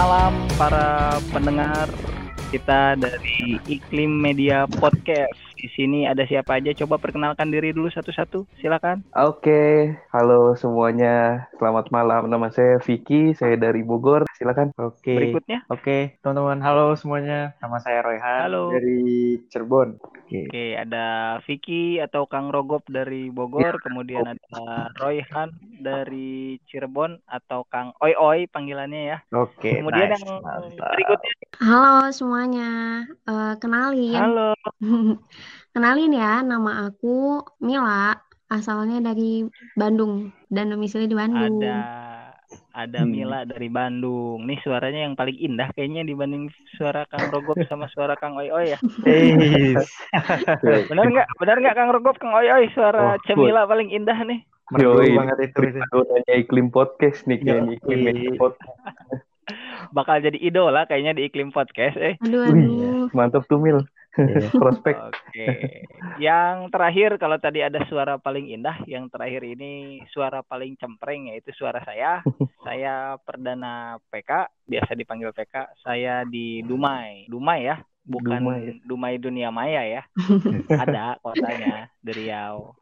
malam para pendengar kita dari Iklim Media Podcast. Di sini ada siapa aja? Coba perkenalkan diri dulu satu-satu. Silakan. Oke, halo semuanya. Selamat malam. Nama saya Vicky, saya dari Bogor. Silakan. Oke. Berikutnya. Oke, teman-teman. Halo semuanya. Nama saya Royhan Halo. dari Cirebon. Oke, ada Vicky atau Kang Rogop dari Bogor, kemudian ada Royhan dari Cirebon atau Kang Oi Oi panggilannya ya. Oke. Kemudian nice. yang Mantap. berikutnya. Halo semuanya, Eh, kenalin, Halo. kenalin ya, nama aku Mila, asalnya dari Bandung dan domisili di Bandung. Ada ada Hmm. Mila dari Bandung. Nih suaranya yang paling indah kayaknya dibanding suara Kang Rogop sama suara Kang Oi Oi ya. Benar nggak? Benar nggak Kang Rogop, Kang Oi Oi suara Oh, Cemila paling indah nih. merdu banget itu. itu. Primadonanya iklim podcast nih kayaknya iklim podcast. Bakal jadi idola kayaknya di iklim podcast eh. Aduh, Wih, aduh. Mantap tuh Mil. Iya. Prospek. Oke. Yang terakhir kalau tadi ada suara paling indah, yang terakhir ini suara paling cempreng yaitu suara saya. saya perdana PK, biasa dipanggil PK. Saya di Dumai. Dumai ya, bukan Dumai Dumai, ya. Dunia Maya ya. ada kotanya di Riau.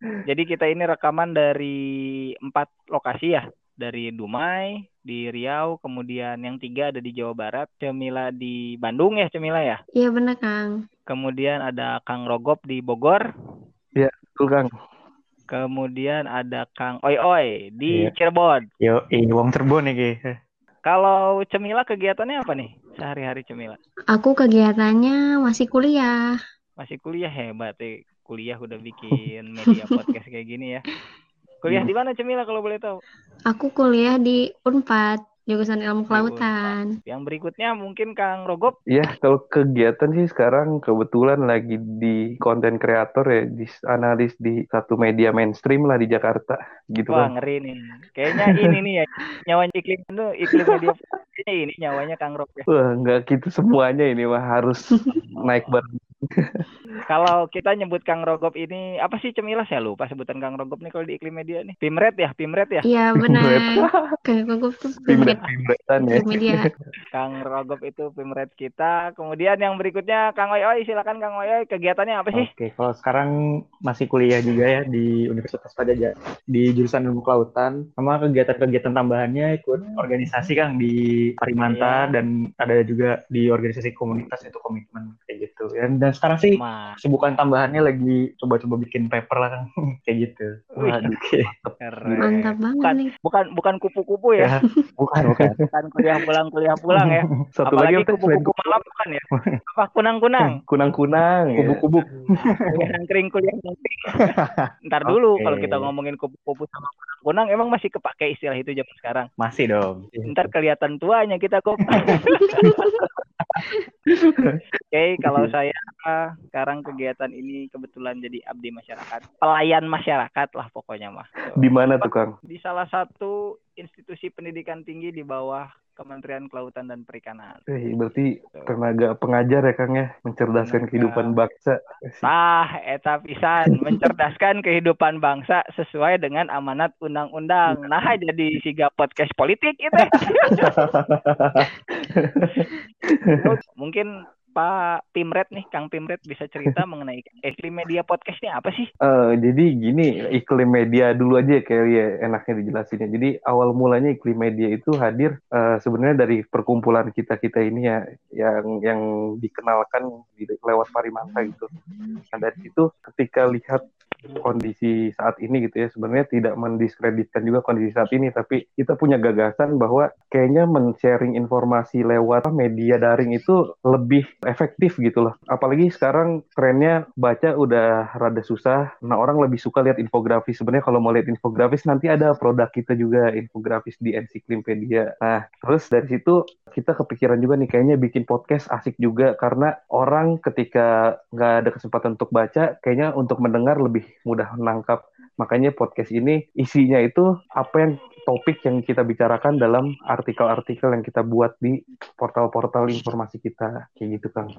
Jadi kita ini rekaman dari empat lokasi ya. Dari Dumai, di Riau, kemudian yang tiga ada di Jawa Barat, Cemila di Bandung ya Cemila ya. Iya bener Kang. Kemudian ada Kang Rogop di Bogor. Betul Kang. Kemudian ada Kang Oi Oi di Iya. Cirebon. Yo, eh, uang Cirebon nih, Ki. Kalau Cemila kegiatannya apa nih sehari-hari Cemila? Aku kegiatannya masih kuliah. Masih kuliah hebat eh. Kuliah udah bikin media podcast kayak gini ya. Kuliah di mana Cemila kalau boleh tahu? Aku kuliah di Unpad, jurusan ilmu kelautan. Yang berikutnya mungkin Kang Rogop. Ya, kalau kegiatan sih sekarang kebetulan lagi di konten kreator ya, di analis di satu media mainstream lah di Jakarta, gitu Wah kan. ngeri nih. Kayaknya ini nih ya nyawanya iklim itu iklim media podcastnya ini nyawanya Kang Rob ya. Wah, nggak gitu semuanya ini mah harus naik bareng. Kalau kita nyebut Kang Rogop ini apa sih Cemila saya lupa sebutan Kang Rogop nih kalau di iklim media nih. Pimret ya, Pimret ya. Iya benar. Kayak aku tuh Pimret pimretan ya. Media. Kang Rogop itu Pimret kita. Kemudian yang berikutnya Kang Oi Oi silakan Kang Oi Oi kegiatannya apa sih? Oke, kalau sekarang masih kuliah juga ya di Universitas Padjadjara di jurusan ilmu kelautan. Sama kegiatan-kegiatan tambahannya ikut organisasi Kang di Parimanta Iya. dan ada juga di organisasi komunitas itu komitmen kayak gitu. Dan, dan sekarang sih Mas, kesibukan tambahannya lagi coba-coba bikin paper lah Kang kayak gitu. Wih, Waduh, oke. keren. Mantap banget Bukan nih. bukan bukan kupu-kupu ya. Ya, bukan bukan. Bukan kuliah pulang kuliah pulang ya. Satu Apalagi kupu-kupu malam bukan ya. Apa kunang-kunang? kunang-kunang ya. Kubu-kubu. Kuliah nangkring kuliah nangkring. Ntar dulu Oke. kalau kita ngomongin kupu-kupu sama kunang-kunang emang masih kepake istilah itu zaman sekarang. Masih dong. Ntar kelihatan tuanya kita kok. Oke, kalau saya sekarang kegiatan ini kebetulan jadi abdi masyarakat, pelayan masyarakat lah pokoknya mah. Di mana tuh Kang? Di salah satu institusi pendidikan tinggi di bawah Kementerian Kelautan dan Perikanan. Eh, berarti tenaga pengajar ya Kang ya, mencerdaskan Tenaga. kehidupan bangsa. Tah, eta pisan mencerdaskan kehidupan bangsa sesuai dengan amanat undang-undang. Nah, jadi siga podcast politik itu. Mungkin Pak Pimret nih, Kang Pimret bisa cerita mengenai iklim media podcast ini apa sih? Eh, jadi gini, iklim media dulu aja kayak ya enaknya dijelasinnya. Jadi awal mulanya iklim media itu hadir eh, sebenarnya dari perkumpulan kita kita ini ya, yang yang dikenalkan di, lewat Parimanta gitu. Nah dari situ ketika lihat kondisi saat ini gitu ya, sebenarnya tidak mendiskreditkan juga kondisi saat ini, tapi kita punya gagasan bahwa kayaknya men-sharing informasi lewat media daring itu lebih efektif gitu loh. Apalagi sekarang trennya baca udah rada susah. Nah orang lebih suka lihat infografis. Sebenarnya kalau mau lihat infografis nanti ada produk kita juga infografis di Encyclopedia. Nah terus dari situ kita kepikiran juga nih kayaknya bikin podcast asik juga karena orang ketika nggak ada kesempatan untuk baca kayaknya untuk mendengar lebih mudah menangkap. Makanya podcast ini isinya itu apa yang topik yang kita bicarakan dalam artikel-artikel yang kita buat di portal-portal informasi kita kayak gitu Kang.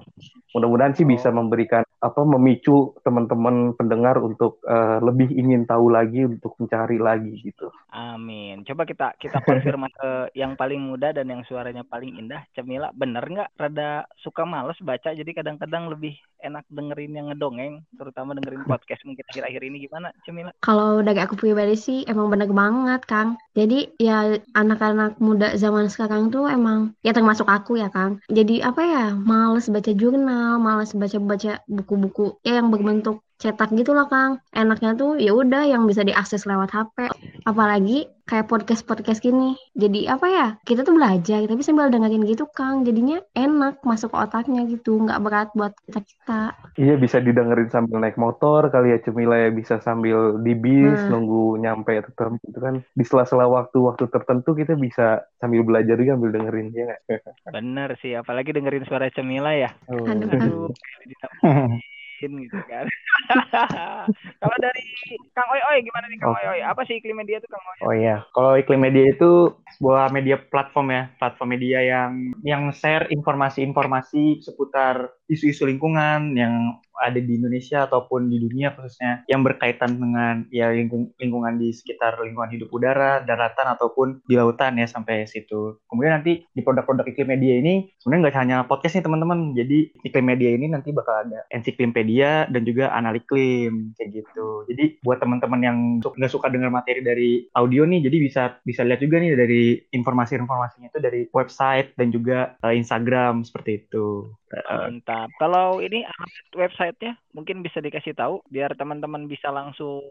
Mudah-mudahan sih bisa memberikan apa memicu teman-teman pendengar untuk eh, lebih ingin tahu lagi untuk mencari lagi gitu. Amin. Coba kita kita konfirmasi ke yang paling muda dan yang suaranya paling indah. Cemila, bener nggak? Rada suka males baca, jadi kadang-kadang lebih enak dengerin yang ngedongeng, terutama dengerin podcast mungkin akhir-akhir ini gimana, Cemila? Kalau dari aku pribadi sih emang bener banget, Kang. Jadi ya anak-anak muda zaman sekarang tuh emang ya termasuk aku ya, Kang. Jadi apa ya, males baca jurnal, males baca-baca buku-buku ya yang berbentuk cetak gitu lah Kang. Enaknya tuh ya udah yang bisa diakses lewat HP. Apalagi kayak podcast-podcast gini. Jadi apa ya? Kita tuh belajar tapi sambil dengerin gitu Kang. Jadinya enak masuk ke otaknya gitu, nggak berat buat kita kita. Iya bisa didengerin sambil naik motor kali ya Cemila ya bisa sambil di bis Nah. nunggu nyampe tertentu itu kan di sela-sela waktu-waktu tertentu kita bisa sambil belajar juga sambil dengerin ya nggak? Bener sih, apalagi dengerin suara Cemila ya. Aduh. Aduh, ditambahin gitu kan. Kalau dari Kang Oi Oi gimana nih Kang. Oi Oi? Apa sih iklim media tuh Kang Oi? Oh iya, kalau iklim media itu sebuah media platform ya, platform media yang yang share informasi-informasi seputar isu-isu lingkungan yang ada di Indonesia ataupun di dunia khususnya yang berkaitan dengan ya lingkung- lingkungan di sekitar lingkungan hidup udara, daratan ataupun di lautan ya sampai situ. Kemudian nanti di produk-produk iklim media ini sebenarnya nggak hanya podcast nih teman-teman. Jadi iklim media ini nanti bakal ada ensiklimpedia dan juga analiklim kayak gitu. Jadi buat teman-teman yang nggak suka dengar materi dari audio nih, jadi bisa bisa lihat juga nih dari informasi-informasinya itu dari website dan juga eh, Instagram seperti itu. Mantap. Kalau ini alamat websitenya mungkin bisa dikasih tahu biar teman-teman bisa langsung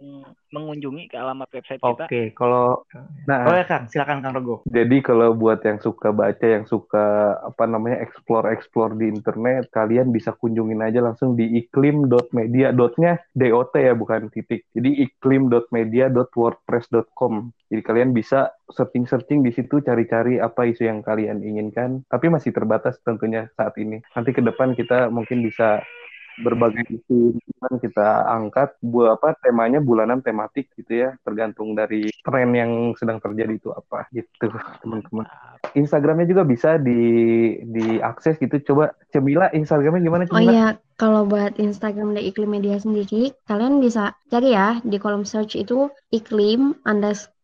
mengunjungi ke alamat website kita. Oke, kalau Nah, oh ya Kang, silakan Kang Rogo. Jadi kalau buat yang suka baca, yang suka apa namanya explore-explore di internet, kalian bisa kunjungin aja langsung di iklim.media. Dotnya dot ya bukan titik. Jadi iklim.media.wordpress.com. Jadi kalian bisa searching-searching di situ cari-cari apa isu yang kalian inginkan. Tapi masih terbatas tentunya saat ini. Nanti ke depan kita mungkin bisa berbagai isu lingkungan kita angkat buat apa temanya bulanan tematik gitu ya tergantung dari tren yang sedang terjadi itu apa gitu teman-teman Instagramnya juga bisa di diakses gitu coba Cemila Instagramnya gimana Oh Cemila iya, kalau buat Instagram dari Iklim Media sendiri, kalian bisa cari ya di kolom search itu iklim underscore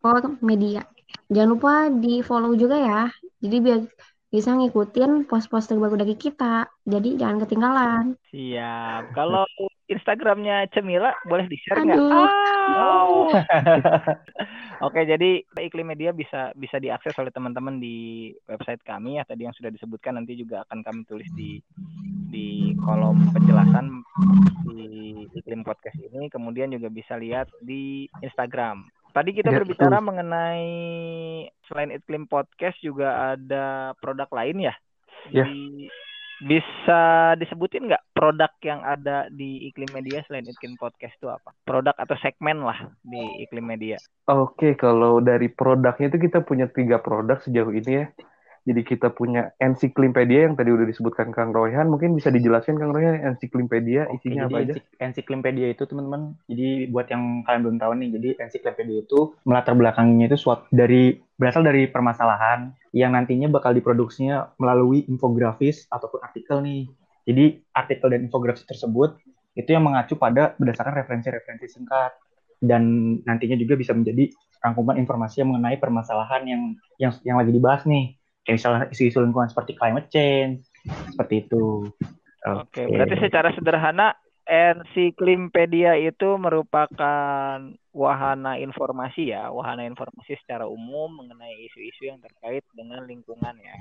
media. Jangan lupa di follow juga ya. Jadi biar bisa ngikutin post-post terbaru dari kita. Jadi jangan ketinggalan. Siap. Kalau Instagramnya Cemila boleh di-share nggak? Aduh. Au. Oke, jadi iklim media bisa bisa diakses oleh teman-teman di website kami ya tadi yang sudah disebutkan nanti juga akan kami tulis di di kolom penjelasan di iklim podcast ini. Kemudian juga bisa lihat di Instagram. Tadi kita Ya, berbicara mengenai selain iklim podcast juga ada produk lain ya. Ya. Di- bisa disebutin nggak produk yang ada di iklim media selain iklim podcast itu apa? Produk atau segmen lah di iklim media. Oke kalau dari produknya itu kita punya tiga produk sejauh ini ya jadi kita punya ensiklimpedia yang tadi udah disebutkan Kang Royhan mungkin bisa dijelaskan Kang Royhan ensiklimpedia Oke, isinya apa aja ensik- ensiklimpedia itu teman-teman, jadi buat yang kalian belum tahu nih, jadi ensiklimpedia itu melatar belakangnya itu suatu dari berasal dari permasalahan yang nantinya bakal diproduksinya melalui infografis ataupun artikel nih. Jadi artikel dan infografis tersebut itu yang mengacu pada berdasarkan referensi-referensi singkat dan nantinya juga bisa menjadi rangkuman informasi yang mengenai permasalahan yang yang yang lagi dibahas nih. Kayak misalnya isu-isu lingkungan seperti climate change, seperti itu. Oke, berarti secara sederhana ensiklimpedia itu merupakan wahana informasi ya, wahana informasi secara umum mengenai isu-isu yang terkait dengan lingkungan ya.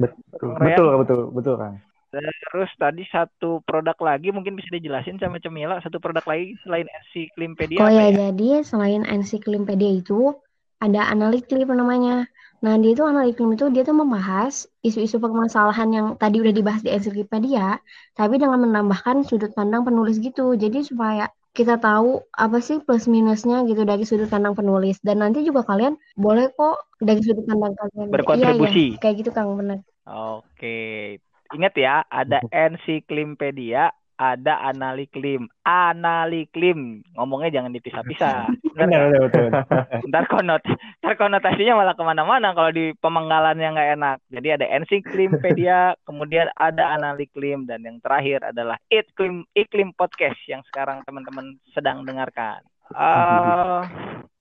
Betul. Kang Royan, betul betul betul kan Terus tadi satu produk lagi mungkin bisa dijelasin sama Cemila, satu produk lagi selain ensiklimpedia Oh ya, ya? jadi selain ensiklimpedia itu ada analiklim namanya. Nah, dia itu analiklim itu dia tuh membahas isu-isu permasalahan yang tadi udah dibahas di ensiklimpedia, tapi dengan menambahkan sudut pandang penulis gitu. Jadi supaya kita tahu apa sih plus minusnya gitu dari sudut pandang penulis. Dan nanti juga kalian boleh kok dari sudut pandang kalian. Berkontribusi. Iya, iya. Kayak gitu Kang, benar. Oke. Ingat ya, ada ensiklimpedia, ada analiklim. Analiklim. Ngomongnya jangan dipisah-pisah. Benar benar betul ntar konot ntar konotasinya malah ke mana-mana kalau di pemenggalan yang nggak enak jadi ada ensiklimpedia kemudian ada analiklim dan yang terakhir adalah iklim iklim podcast yang sekarang teman-teman sedang dengarkan Eh,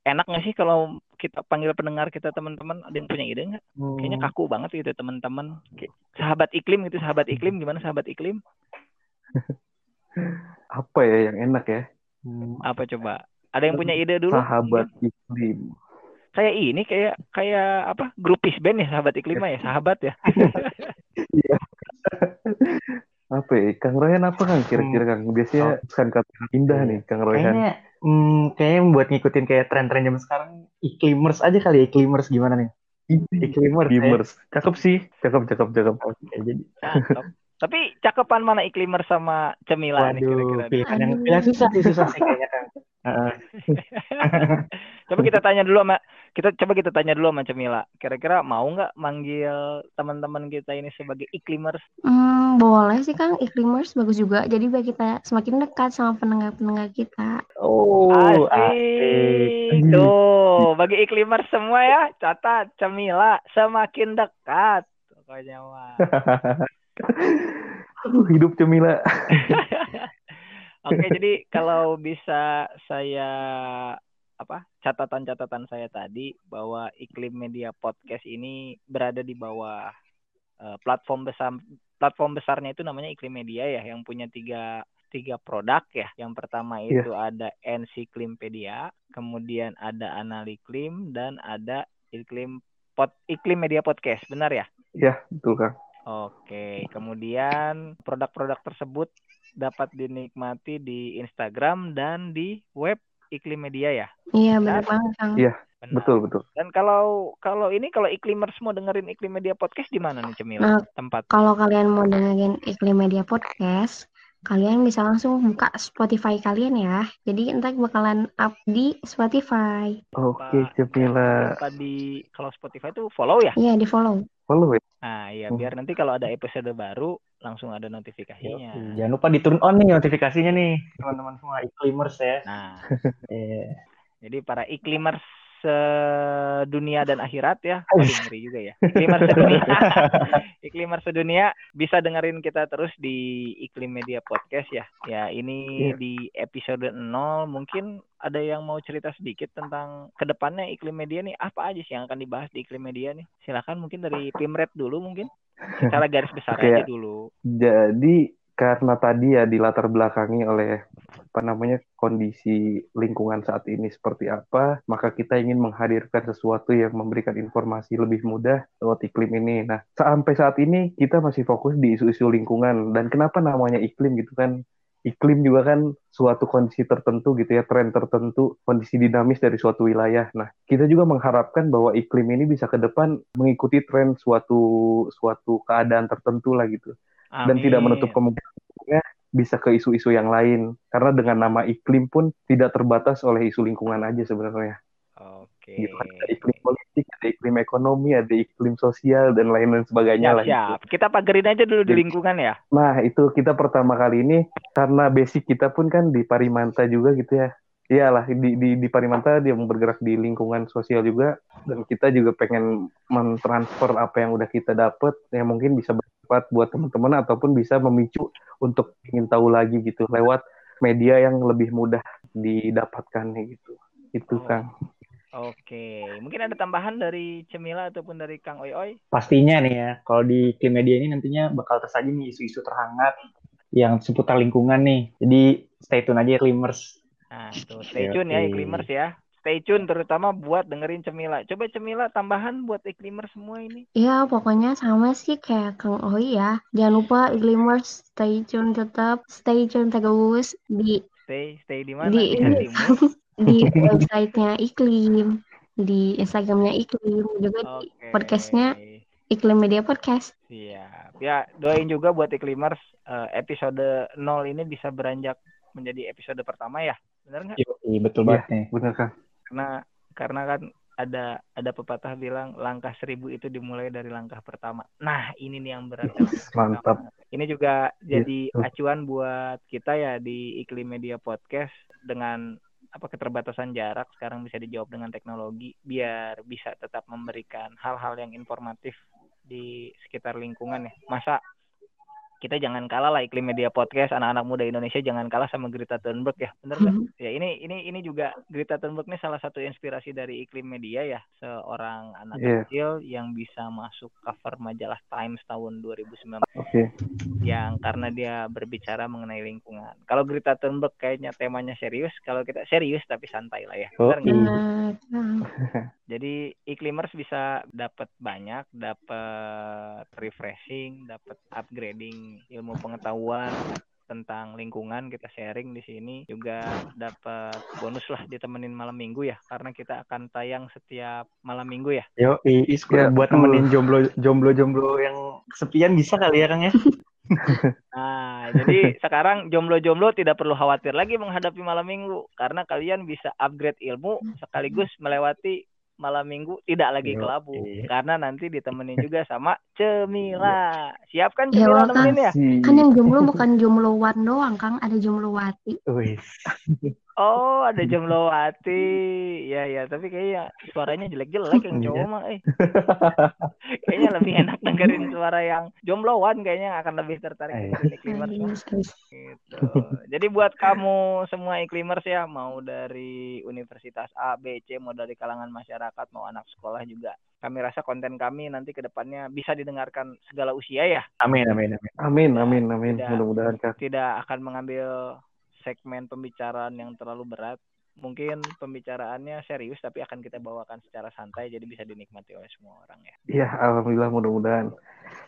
enak nggak sih kalau kita panggil pendengar kita teman-teman ada yang punya ide nggak? Hmm. Kayaknya kaku banget gitu teman-teman. Sahabat iklim gitu, sahabat iklim gimana sahabat iklim? Apa ya yang enak ya? Hmm. Apa coba? Ada yang punya ide dulu? Sahabat iklim. Kayak ini kayak kayak apa? Grupis band ya sahabat iklim ya, sahabat ya. Apa ya? Kang Royan apa Kang kira-kira Kang? Biasanya kan kata indah nih Kang Royan. Kayaknya hmm, kayaknya buat ngikutin kayak tren-tren zaman sekarang iklimers aja kali ya iklimers gimana nih? Iklimers. ya. Iklimers. Cakep sih. Cakep, cakep, cakep. Oke, jadi Cakep. Tapi cakepan mana iklimer sama Cemila nih waduh, kira-kira? nih? pilihan yang pilihan susah sih susah sih kayaknya kan. Coba kita tanya dulu sama kita coba kita tanya dulu sama Cemila. Kira-kira mau nggak manggil teman-teman kita ini sebagai iklimers? Hmm, boleh sih Kang, iklimers bagus juga. Jadi biar kita semakin dekat sama pendengar-pendengar kita. Oh, Asik. asik. Tuh, bagi iklimers semua ya, catat Cemila semakin dekat. Pokoknya mah. Hidup Cemila. Oke, jadi kalau bisa saya apa catatan-catatan saya tadi bahwa iklim media podcast ini berada di bawah eh, platform besar platform besarnya itu namanya iklim media ya yang punya tiga tiga produk ya yang pertama Iya. itu ada Ensiklimpedia kemudian ada Analiklim dan ada iklim pod iklim media podcast benar ya Ya, betul Kang. Oke, kemudian produk-produk tersebut dapat dinikmati di Instagram dan di web Iklim Media ya. Iya, benar banget Kang. Iya. Benar. Betul, betul. Dan kalau kalau ini kalau iklimers mau dengerin Iklim Media podcast di mana nih Cemil? Nah, Tempat. Kalau kalian mau dengerin Iklim Media Podcast, kalian bisa langsung buka Spotify kalian ya. Jadi ntar bakalan up di Spotify. Oke, Jangan Cemila. lupa di kalau Spotify itu follow ya. Iya, di follow. Follow ya. Nah, iya Hmm. biar nanti kalau ada episode baru langsung ada notifikasinya. Yoi. Jangan lupa di turn on nih notifikasinya nih teman-teman semua iklimers ya. Nah, Eh, Jadi para iklimers sedunia dan akhirat ya. Waduh, ngeri juga ya. Iklimers sedunia. iklimers sedunia bisa dengerin kita terus di Iklim Media Podcast ya. Ya, ini Iya. di episode 0 mungkin ada yang mau cerita sedikit tentang ke depannya Iklim Media nih apa aja sih yang akan dibahas di Iklim Media nih? Silakan mungkin dari Pimret dulu mungkin. Secara garis besar Oke, aja dulu. Jadi karena tadi ya dilatar belakangi oleh apa namanya kondisi lingkungan saat ini seperti apa, maka kita ingin menghadirkan sesuatu yang memberikan informasi lebih mudah lewat iklim ini. Nah, sampai saat ini kita masih fokus di isu-isu lingkungan dan kenapa namanya iklim gitu kan? Iklim juga kan suatu kondisi tertentu gitu ya, tren tertentu, kondisi dinamis dari suatu wilayah. Nah, kita juga mengharapkan bahwa iklim ini bisa ke depan mengikuti tren suatu suatu keadaan tertentu lah gitu dan tidak menutup Amin. kemungkinan bisa ke isu-isu yang lain karena dengan nama iklim pun tidak terbatas oleh isu lingkungan aja sebenarnya Oke. gitu kan ada iklim politik ada iklim ekonomi ada iklim sosial dan lain-lain sebagainya Siap, lah gitu. siap. Kita pagerin aja dulu di Jadi- lingkungan ya. nah itu kita pertama kali ini karena basic kita pun kan di Parimanta juga gitu ya iyalah di, di, di Parimanta dia bergerak di lingkungan sosial juga dan kita juga pengen mentransfer apa yang udah kita dapat yang mungkin bisa bermanfaat buat teman-teman ataupun bisa memicu untuk ingin tahu lagi gitu lewat media yang lebih mudah didapatkan gitu itu Oh. Kang Oke, mungkin ada tambahan dari Cemila ataupun dari Kang Oi Oi? pastinya nih ya, kalau di iklim media ini nantinya bakal tersaji nih isu-isu terhangat yang seputar lingkungan nih. Jadi stay tune aja iklimers. Nah, tuh stay tune ya iklimers ya. Stay tune terutama buat dengerin Cemila. Coba Cemila tambahan buat iklimers semua ini. Ya, pokoknya sama sih kayak Kang Oi ya. Jangan lupa iklimers stay tune tetap, stay tune terus di Stay stay di mana? Di- Di di websitenya Iklim, di Instagramnya Iklim, juga di Oke. podcastnya Iklim Media Podcast. Siap. Ya, doain juga buat iklimers eh, episode 0 ini bisa beranjak menjadi episode pertama ya. Bener nggak? Yoi, betul Iya. banget nih. bener Kang Karena karena kan ada ada pepatah bilang langkah seribu itu dimulai dari langkah pertama. Nah, ini nih yang berat. mantap Ini juga Iya, jadi betul. acuan buat kita ya di Iklim Media Podcast dengan apa keterbatasan jarak sekarang bisa dijawab dengan teknologi biar bisa tetap memberikan hal-hal yang informatif di sekitar lingkungan ya. Masa kita jangan kalah lah iklim media podcast anak-anak muda Indonesia jangan kalah sama Greta Thunberg ya bener nggak Mhm. ya ini ini ini juga Greta Thunberg ini salah satu inspirasi dari iklim media ya seorang anak Iya. kecil yang bisa masuk cover majalah Times tahun 2019 Oke. yang karena dia berbicara mengenai lingkungan kalau Greta Thunberg kayaknya temanya serius kalau kita serius tapi santai lah ya Oh, bener nggak? Benar, Kang. Jadi iklimers bisa dapat banyak, dapat refreshing, dapat upgrading ilmu pengetahuan tentang lingkungan kita sharing di sini juga dapat bonus lah ditemenin malam minggu ya karena kita akan tayang setiap malam minggu ya Yo, is Ya, buat betul. nemenin jomblo jomblo jomblo yang kesepian bisa kali ya Kang ya. nah jadi sekarang jomblo-jomblo tidak perlu khawatir lagi menghadapi malam minggu karena kalian bisa upgrade ilmu sekaligus melewati malam minggu tidak lagi Yo, kelabu iya. karena nanti ditemenin juga sama Cemila siap kan Ya, Cemila Kang. nemenin ya Kan yang jomblo bukan jombloan doang, Kang. Ada jomblowati. Wih. Oh, ada Jomblowati. Ya ya, tapi kayaknya suaranya jelek-jelek yang cowok Iya. mah eh. kayaknya lebih enak dengerin suara yang jombloan kayaknya akan lebih tertarik Eh. iklimers. Serius, serius. gitu. Jadi buat kamu semua iklimers ya, mau dari universitas A, B, C, mau dari kalangan masyarakat, mau anak sekolah juga. Kami rasa konten kami nanti ke depannya bisa didengarkan segala usia ya. Amin amin amin. Amin, amin, amin. Tidak. Mudah-mudahan tidak akan mengambil segmen pembicaraan yang terlalu berat. Mungkin pembicaraannya serius tapi akan kita bawakan secara santai jadi bisa dinikmati oleh semua orang ya. Iya, alhamdulillah mudah-mudahan.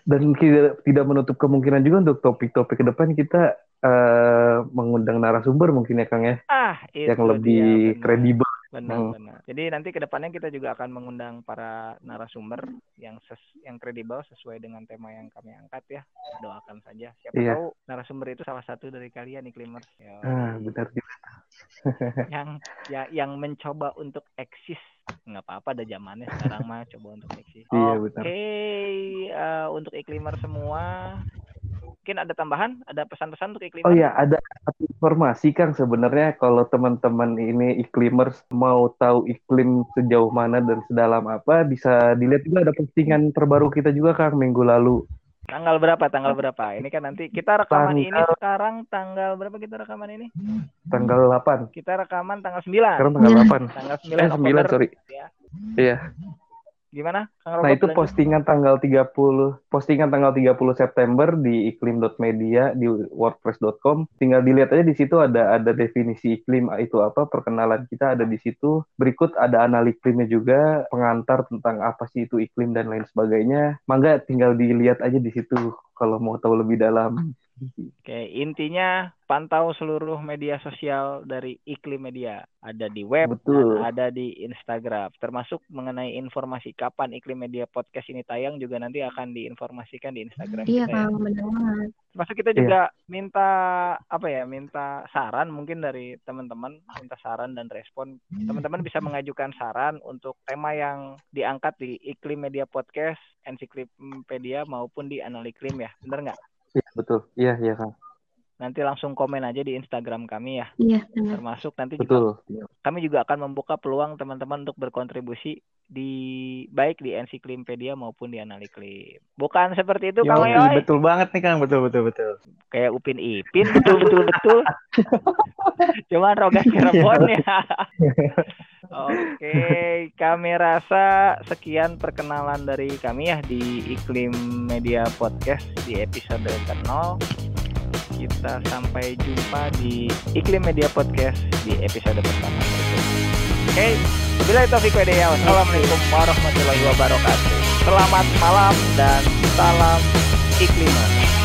Dan tidak tidak menutup kemungkinan juga untuk topik-topik ke depan kita eh, mengundang narasumber mungkin ya Kang ya, Ah, itu yang lebih kredibel. Benar, Hmm. benar. Jadi nanti ke depannya kita juga akan mengundang para narasumber yang ses yang kredibel sesuai dengan tema yang kami angkat ya. Doakan saja. Siapa Iya. tahu narasumber itu salah satu dari kalian iklimers ya. Ah, benar juga. yang ya, yang mencoba untuk eksis nggak apa-apa ada zamannya sekarang mah coba untuk eksis. Iya, Oke, benar. eh, untuk iklimer semua mungkin ada tambahan, ada pesan-pesan untuk iklimer? Oh ya, ada informasi Kang sebenarnya kalau teman-teman ini iklimers mau tahu iklim sejauh mana dan sedalam apa bisa dilihat juga ada postingan terbaru kita juga Kang minggu lalu. Tanggal berapa? Tanggal berapa? Ini kan nanti kita rekaman Tanggal- ini sekarang tanggal berapa kita rekaman ini? Tanggal 8. Kita rekaman tanggal 9. Sekarang tanggal 8. Tanggal 9 Eh, 9, Oktober. sorry. Ya. Iya. Gimana? Kang Nah, Robert itu lanjut. postingan tanggal 30 postingan tanggal 30 September di iklim.media di wordpress.com. Tinggal dilihat aja di situ ada ada definisi iklim ah, itu apa, perkenalan kita ada di situ. Berikut ada analiklimnya juga, pengantar tentang apa sih itu iklim dan lain sebagainya. Mangga tinggal dilihat aja di situ kalau mau tahu lebih dalam. Oke, intinya pantau seluruh media sosial dari Iklim Media. Ada di web, Betul. dan ada di Instagram. Termasuk mengenai informasi kapan Iklim Media Podcast ini tayang juga nanti akan diinformasikan di Instagram Iya, kita ya. Kang. Benar banget. Termasuk kita Iya. juga minta apa ya, minta saran mungkin dari teman-teman, minta saran dan respon. Teman-teman bisa mengajukan saran untuk tema yang diangkat di Iklim Media Podcast, Ensiklopedia maupun di Analiklim ya. Bener nggak? Iya, betul. Iya, iya, Kang. Nanti langsung komen aja di Instagram kami ya. Iya, benar. Termasuk nanti juga Betul. kami juga akan membuka peluang teman-teman untuk berkontribusi di baik di Ensiklopedia maupun di Analiklim. Bukan seperti itu Kang Yoi, betul banget nih Kang, betul betul betul. Kayak Upin Ipin betul betul betul. Cuman roga Cirebon ya. Oke, kami rasa sekian perkenalan dari kami ya di Iklim Media Podcast di episode ke-0. Kita sampai jumpa di Iklim Media Podcast di episode pertama berikutnya. Oke, bila itu Taufiq Wadaya. Wassalamualaikum warahmatullahi wabarakatuh. Selamat malam dan salam iklimer.